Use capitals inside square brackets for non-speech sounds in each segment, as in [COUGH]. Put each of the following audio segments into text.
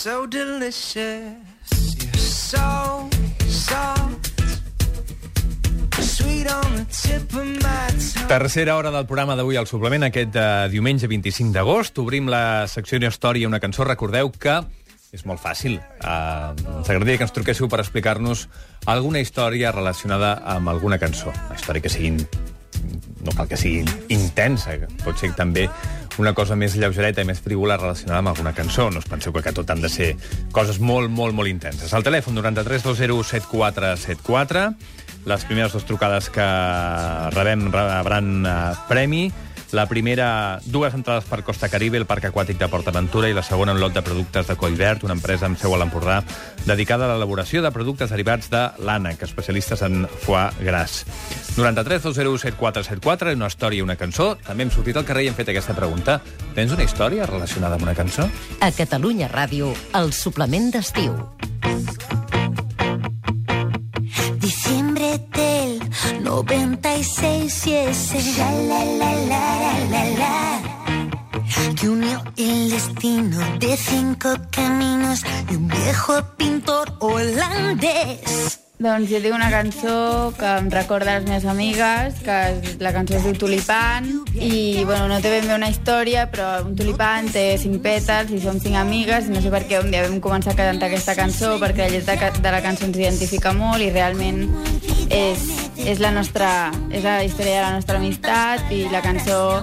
so delicious. You're so soft. Tercera hora del programa d'avui al suplement, aquest uh, diumenge 25 d'agost. Obrim la secció d'història una cançó. Recordeu que és molt fàcil. Uh, ens agradaria que ens truquéssiu per explicar-nos alguna història relacionada amb alguna cançó. Una història que sigui... No cal que sigui intensa, pot ser també una cosa més lleugereta i més frívola relacionada amb alguna cançó. No us penseu que tot han de ser coses molt, molt, molt intenses. Al telèfon 93 20 7474 les primeres dues trucades que rebem rebran uh, premi. La primera, dues entrades per Costa Caribe, el Parc Aquàtic de PortAventura, i la segona, un lot de productes de Collvert, una empresa amb seu a l'Empordà, dedicada a l'elaboració de productes derivats de l'ànec, especialistes en foie gras. 93 201 7474, una història i una cançó. També hem sortit al carrer i hem fet aquesta pregunta. Tens una història relacionada amb una cançó? A Catalunya Ràdio, el suplement d'estiu. Diciembre del 96 y ese la la la la cinco caminos y un viejo pintor holandés. Doncs jo tinc una cançó que em recorda les meves amigues, que es- la cançó es diu Tulipan, i bueno, no té ben bé una història, però un tulipan té cinc pètals i som cinc amigues, i no sé per què un dia vam començar a cantar aquesta cançó, perquè la lletra de la cançó ens identifica molt i realment és, és, la nostra, és la història de la nostra amistat i la cançó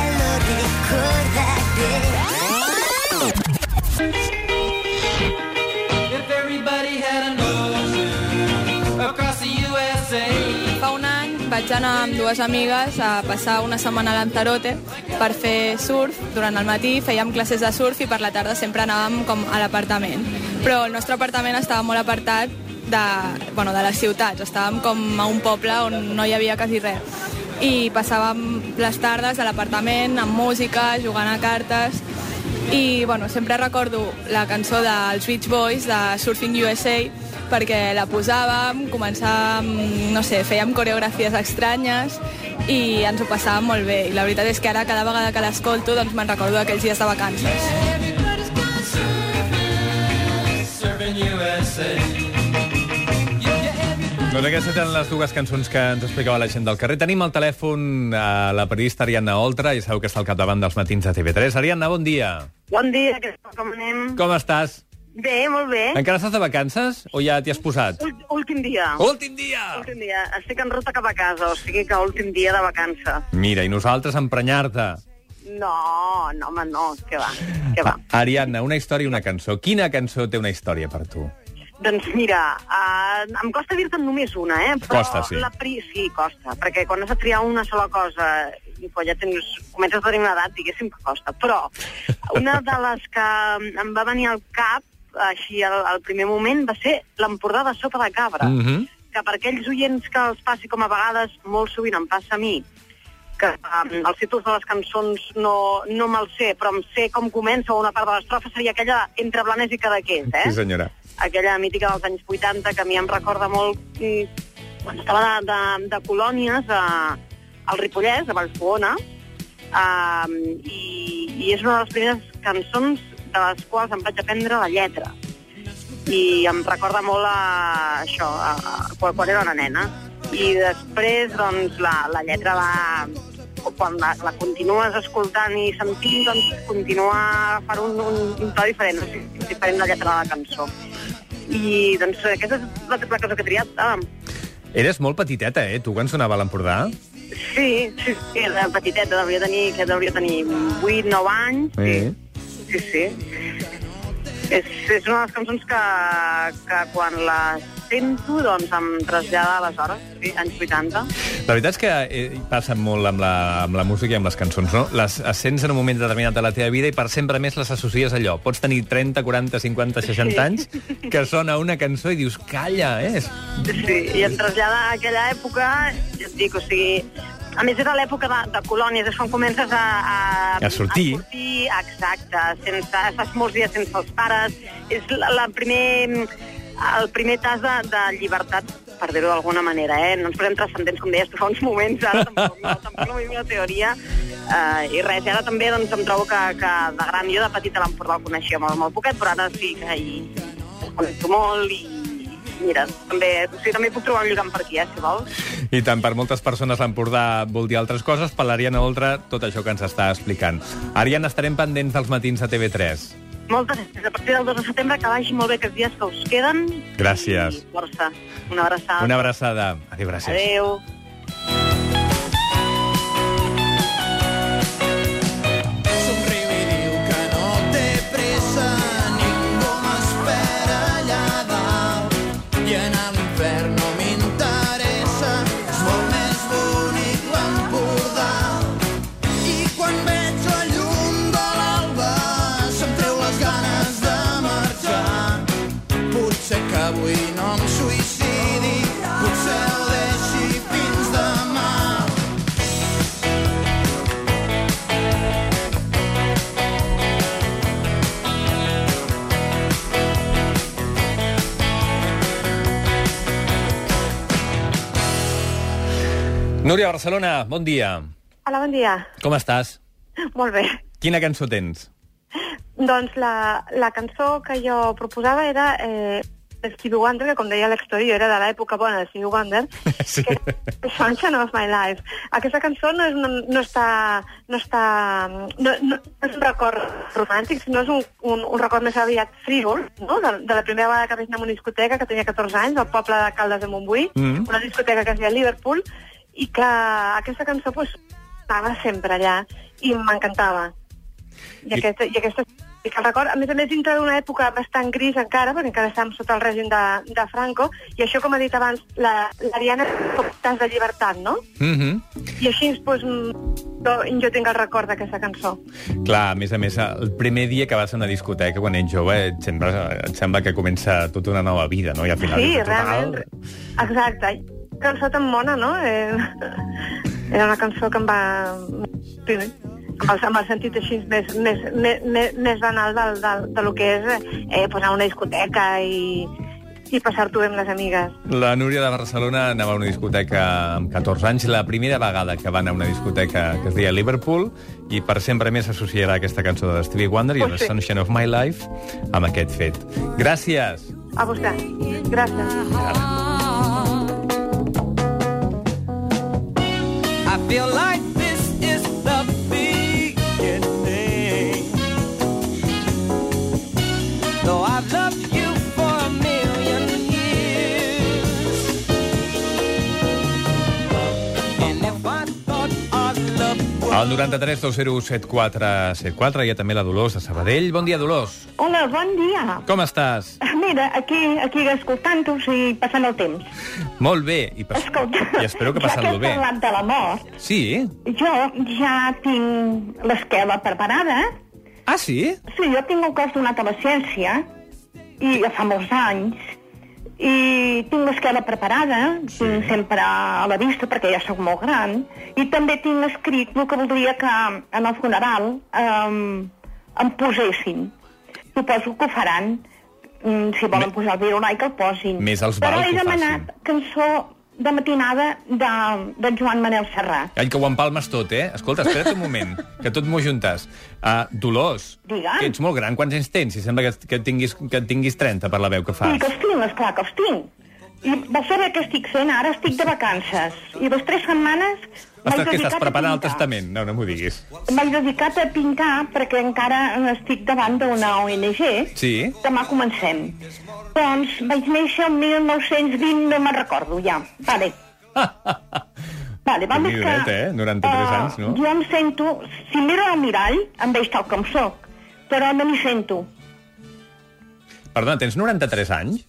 anar amb dues amigues a passar una setmana a Lanzarote per fer surf. Durant el matí fèiem classes de surf i per la tarda sempre anàvem com a l'apartament. Però el nostre apartament estava molt apartat de, bueno, de les ciutats. Estàvem com a un poble on no hi havia quasi res. I passàvem les tardes a l'apartament amb música, jugant a cartes i bueno, sempre recordo la cançó dels Beach Boys de Surfing USA perquè la posàvem, començàvem, no sé, fèiem coreografies estranyes i ens ho passàvem molt bé. I la veritat és que ara, cada vegada que l'escolto, doncs me'n recordo d'aquells dies de vacances. Doncs aquestes eren les dues cançons que ens explicava la gent del carrer. Tenim al telèfon a la periodista Ariadna Oltra, i sabeu que està al capdavant dels matins de TV3. Ariadna, bon dia. Bon dia, que com anem? Com estàs? Bé, molt bé. Encara estàs de vacances o ja t'hi has posat? Ul- Últim dia. Últim dia! Últim dia. Estic en ruta cap a casa, o sigui que últim dia de vacança. Mira, i nosaltres emprenyar-te. No, no, home, no, que va, que va. Ariadna, una història i una cançó. Quina cançó té una història per tu? Doncs mira, uh, em costa dir-te només una, eh? Però Costa, sí. La pri... Sí, costa, perquè quan has de triar una sola cosa i quan ja tens, comences a tenir una edat, diguéssim que costa. Però una de les que em va venir al cap, així al, al primer moment, va ser l'Empordà de sopa de cabra. Mhm. que per aquells oients que els passi com a vegades, molt sovint em passa a mi, que um, els títols de les cançons no, no me'ls sé, però em sé com comença una part de l'estrofa, seria aquella entre Blanes i Cadaqués, eh? Sí, senyora. Aquella mítica dels anys 80 que a mi em recorda molt mm, quan estava de, de, de colònies a, al Ripollès, a Vallfogona, um, i, i és una de les primeres cançons de les quals em vaig aprendre la lletra i em recorda molt a això, a, a, quan, quan era una nena. I després, doncs, la, la lletra va... Quan la, la continues escoltant i sentint, doncs continua agafant un, un, un to diferent, o sigui, diferent la lletra de la cançó. I, doncs, aquesta és la, la cosa que he triat. Ah, Eres molt petiteta, eh, tu, quan sonava a l'Empordà? sí, sí, sí, era petiteta, devia tenir, que devia tenir 8, 9 anys. Sí. Sí, sí. És, és una de les cançons que, que quan la sento doncs em trasllada aleshores, sí, anys 80. La veritat és que eh, passa molt amb la, amb la música i amb les cançons, no? Les sents en un moment determinat de la teva vida i per sempre més les associes a allò. Pots tenir 30, 40, 50, 60 Sí. anys que sona una cançó i dius, calla, eh? Sí, i em trasllada a aquella època, ja et dic, o sigui, a més, era l'època de, de colònies, és quan comences a... A, A sortir. A sortir, exacte, sense, estàs molts dies sense els pares. És la, la primer, el primer tas de, de llibertat, per dir-ho d'alguna manera, eh? No ens posem transcendents, com deies tu fa uns moments, ara tampoc, no, tampoc no vivim la teoria. Uh, I res, ara també doncs, em trobo que, que de gran, jo de petita l'Empordà el coneixia molt, molt poquet, però ara sí que hi coneixo molt i mira, també, o sigui, també puc trobar un lligam per aquí, eh, si vols. I tant, per moltes persones l'Empordà vol dir altres coses, per l'Ariana Oltra tot això que ens està explicant. Ariana, estarem pendents dels matins a TV3. Moltes gràcies. A partir del 2 de setembre, que vagi molt bé aquests dies que us queden. Gràcies. I força. Una abraçada. Una abraçada. Adéu, gràcies. Adéu. Núria Barcelona, bon dia. Hola, bon dia. Com estàs? Molt bé. Quina cançó tens? Doncs la, la cançó que jo proposava era eh, Stevie Wonder, que com deia l'exterior era de l'època bona de Stevie Wonder, [LAUGHS] Sí. que és Sunshine of My Life. Aquesta cançó no, és, no, no està... No, està no, no, és un record romàntic, sinó és un, un, un record més aviat frívol, no? de, de la primera vegada que vaig anar a una discoteca, que tenia 14 anys, al poble de Caldes de Montbui, Mhm. una discoteca que es deia Liverpool, i que aquesta cançó pues, estava sempre allà i m'encantava. I, I- aquesta, i aquesta i que el record, a més a més, dintre d'una època bastant gris encara, perquè encara estàvem sota el règim de, de Franco, i això, com ha dit abans, la- l'Ariana és com tas de llibertat, no? Mm -hmm. I així, doncs, jo, jo tinc el record d'aquesta cançó. Clar, a més a més, el primer dia que vas a una discoteca quan ets jove et sembla, et sembla que comença tota una nova vida, no? I al final Sí, és total... realment. Exacte. Cançó tan bona, no? Eh, era una cançó que em va... Sí, amb el, amb el sentit així més, més, més, més, més banal del, del, de lo que és eh, a una discoteca i, i passar-t'ho bé amb les amigues. La Núria de Barcelona anava a una discoteca amb 14 anys, la primera vegada que va anar a una discoteca que es deia Liverpool, i per sempre més s'associarà aquesta cançó de Stevie Wonder i Pues The sí. Sunshine of My Life amb aquest fet. Gràcies! A vostè. Gràcies. I feel like Al 93 201 7474 hi ha també la Dolors de Sabadell. Bon dia, Dolors. Hola, bon dia. Com estàs? Mira, aquí, aquí escoltant-vos i passant el temps. Molt bé. I, pas... Escolta, I espero que ja que passant-lo has bé. parlat de la mort, Sí? jo ja tinc l'esquela preparada. Ah, sí? Sí, jo tinc el cos donat a la ciència, i ja fa molts anys, i tinc l'esquela preparada, sí. tinc sempre a la vista perquè ja sóc molt gran, i també tinc escrit el que voldria que en el funeral um, em posessin. Suposo que ho faran, mm, si volen Me- posar el i que el posin. Més els Però val he que ho demanat cançó de matinada de, de Joan Manel Serrat. Ai, que ho empalmes tot, eh? Escolta, espera't un moment, que tot m'ho juntes. Uh, Dolors, Digue'm. que ets molt gran, quants anys tens? Si sembla que, que, tinguis, que tinguis 30 per la veu que Sí, fas. que els tinc, esclar, que els tinc. I vols saber què estic fent? Ara estic de vacances. I les tres setmanes Ostres, que estàs preparant el testament? No, no m'ho diguis. M'he dedicat a pintar perquè encara estic davant d'una ONG. Sí? Demà comencem. Doncs vaig néixer el 1920, no me'n recordo ja. Vale. [LAUGHS] Vale, vamos Déu-n'hi-do, que... eh? 93 eh, anys, no? Jo em sento... Si miro al mirall, em veig tal com sóc, però no m'hi sento. Perdona, tens 93 anys?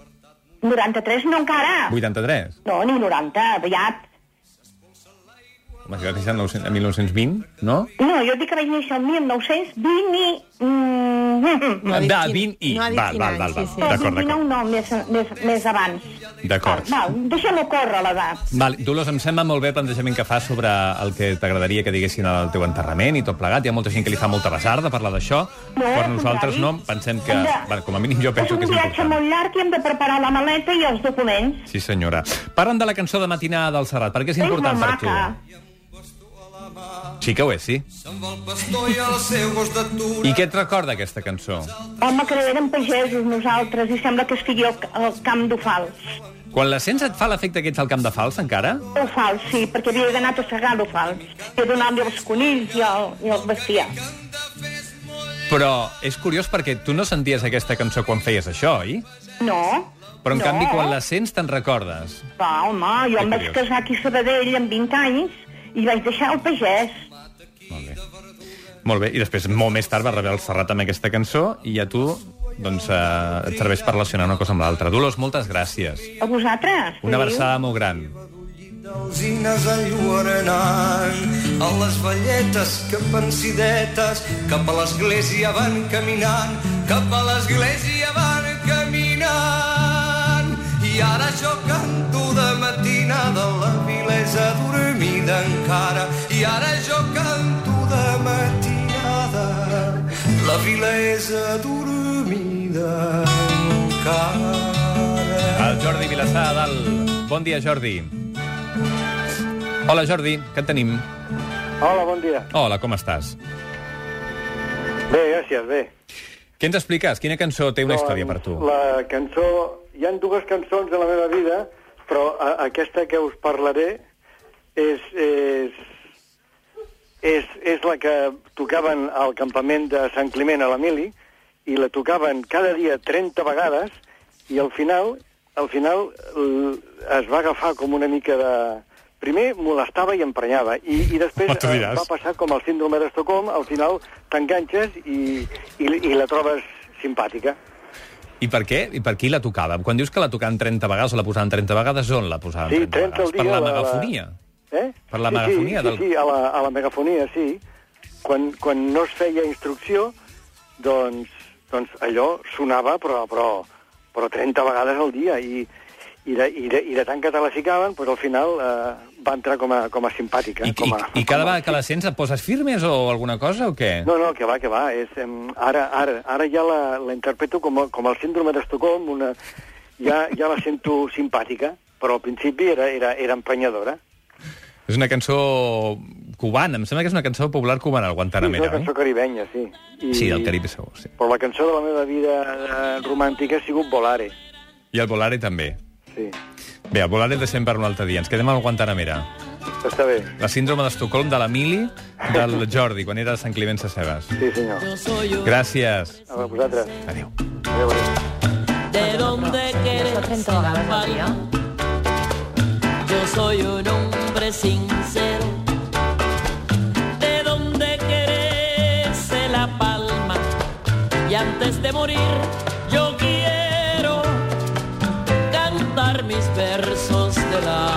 93 no encara. 83? No, ni 90, aviat. Home, si vas néixer en 1900 en 1920, no? No, jo dic que vaig néixer el 1920 i Mm, No quin- 20 i... no val, val, val, val. sí, sí. D'acord, 29 d'acord. no, més, més, més abans. D'acord. Val, deixem-ho córrer, l'edat. Val, Dolors, em sembla molt bé el plantejament que fas sobre el que t'agradaria que diguessin al teu enterrament i tot plegat. Hi ha molta gent que li fa molta basarda parlar d'això. No, per al nosaltres no. Pensem que, de- bueno, com a mínim jo És penso un que és viatge important. molt llarg i hem de preparar la maleta i els documents. Sí, senyora. Parlen de la cançó de matinada del Serrat. Per què és És important molt per tu? maca. Sí que ho és, sí. I què et recorda aquesta cançó? Home, que érem pagesos nosaltres i sembla que estigui al, al camp d'Ofals. Quan la sents et fa l'efecte que ets al camp de fals, encara? Ofals, sí, perquè havia d'anar a segar l'Ofals. I a donar-li els conills i el, i el bestiar. Però és curiós perquè tu no senties aquesta cançó quan feies això, oi? No. Però, en no. canvi, quan la sents, te'n recordes. Va, home, jo Que em vaig curiós. casar aquí a Sabadell amb 20 anys i vaig deixar el pagès. Molt bé. I després, molt més tard, va rebre el Serrat amb aquesta cançó i a tu doncs, eh, et serveix per relacionar una cosa amb l'altra. Dolors, moltes gràcies. A vosaltres? Una abraçada molt gran. Alzines enlluernant a les velletes que pensidetes cap a l'església van caminant cap a l'església van caminant i ara jo canto vilesa dormida encara El Jordi Vilassar a dalt. Bon dia, Jordi. Hola, Jordi, què et tenim? Hola, bon dia. Hola, com estàs? Bé, gràcies, bé. Què ens expliques? Quina cançó té una història per tu? La cançó... Hi han dues cançons de la meva vida, però a, aquesta que us parlaré és, és, és, és la que tocaven al campament de Sant Climent a l'Emili, i la tocaven cada dia 30 vegades, i al final, al final l- es va agafar com una mica de... Primer molestava i emprenyava, i, i després eh, va passar com el síndrome d'Estocolm, al final t'enganxes i, i, i la trobes simpàtica. I per què? I per qui la tocava? Quan dius que la tocaven 30 vegades o la posaven 30 vegades, on la posaven Sí, 30 30 al vegades? Per dia, la la- la- megafonia? Eh? Per la sí, megafonia sí, del- Sí, sí, a la, a la megafonia, sí. Quan, quan no es feia instrucció, doncs, doncs allò sonava, però, però, però 30 vegades al dia. I, i, de, i, de, i de tant que te la ficaven, doncs al final eh, va entrar com a, com a simpàtica. I, com i, a, I cada com a- vegada que la sents et poses firmes o alguna cosa o què? No, no, que va, que va. És, em, ara, ara, ara ja la, la interpreto com, a, com el síndrome d'Estocolm, una, ja, ja la sento simpàtica, però al principi era, era, era emprenyadora. És una cançó cubana, em sembla que és una cançó popular cubana, el Sí, és Guantanamera, una cançó caribenya, sí. oi? Sí, del Carib segur, sí. Però la cançó de la meva vida eh, romàntica ha sigut Volare. I el Volare també. Sí, Bé, el Volare el deixem per un altre dia. Ens quedem al Guantanamera. està bé. La síndrome d'Estocolm de l'Emili, del [LAUGHS] Jordi, quan era a Sant Climent Sescebes. Sí, senyor. Gràcies. A vosaltres. Adéu. Adéu, adéu. ¿De dónde quieres 30 vegades al dia. Yo soy un hombre sincero. De donde crece la palma. Y antes de morir, yo quiero cantar mis versos del alma.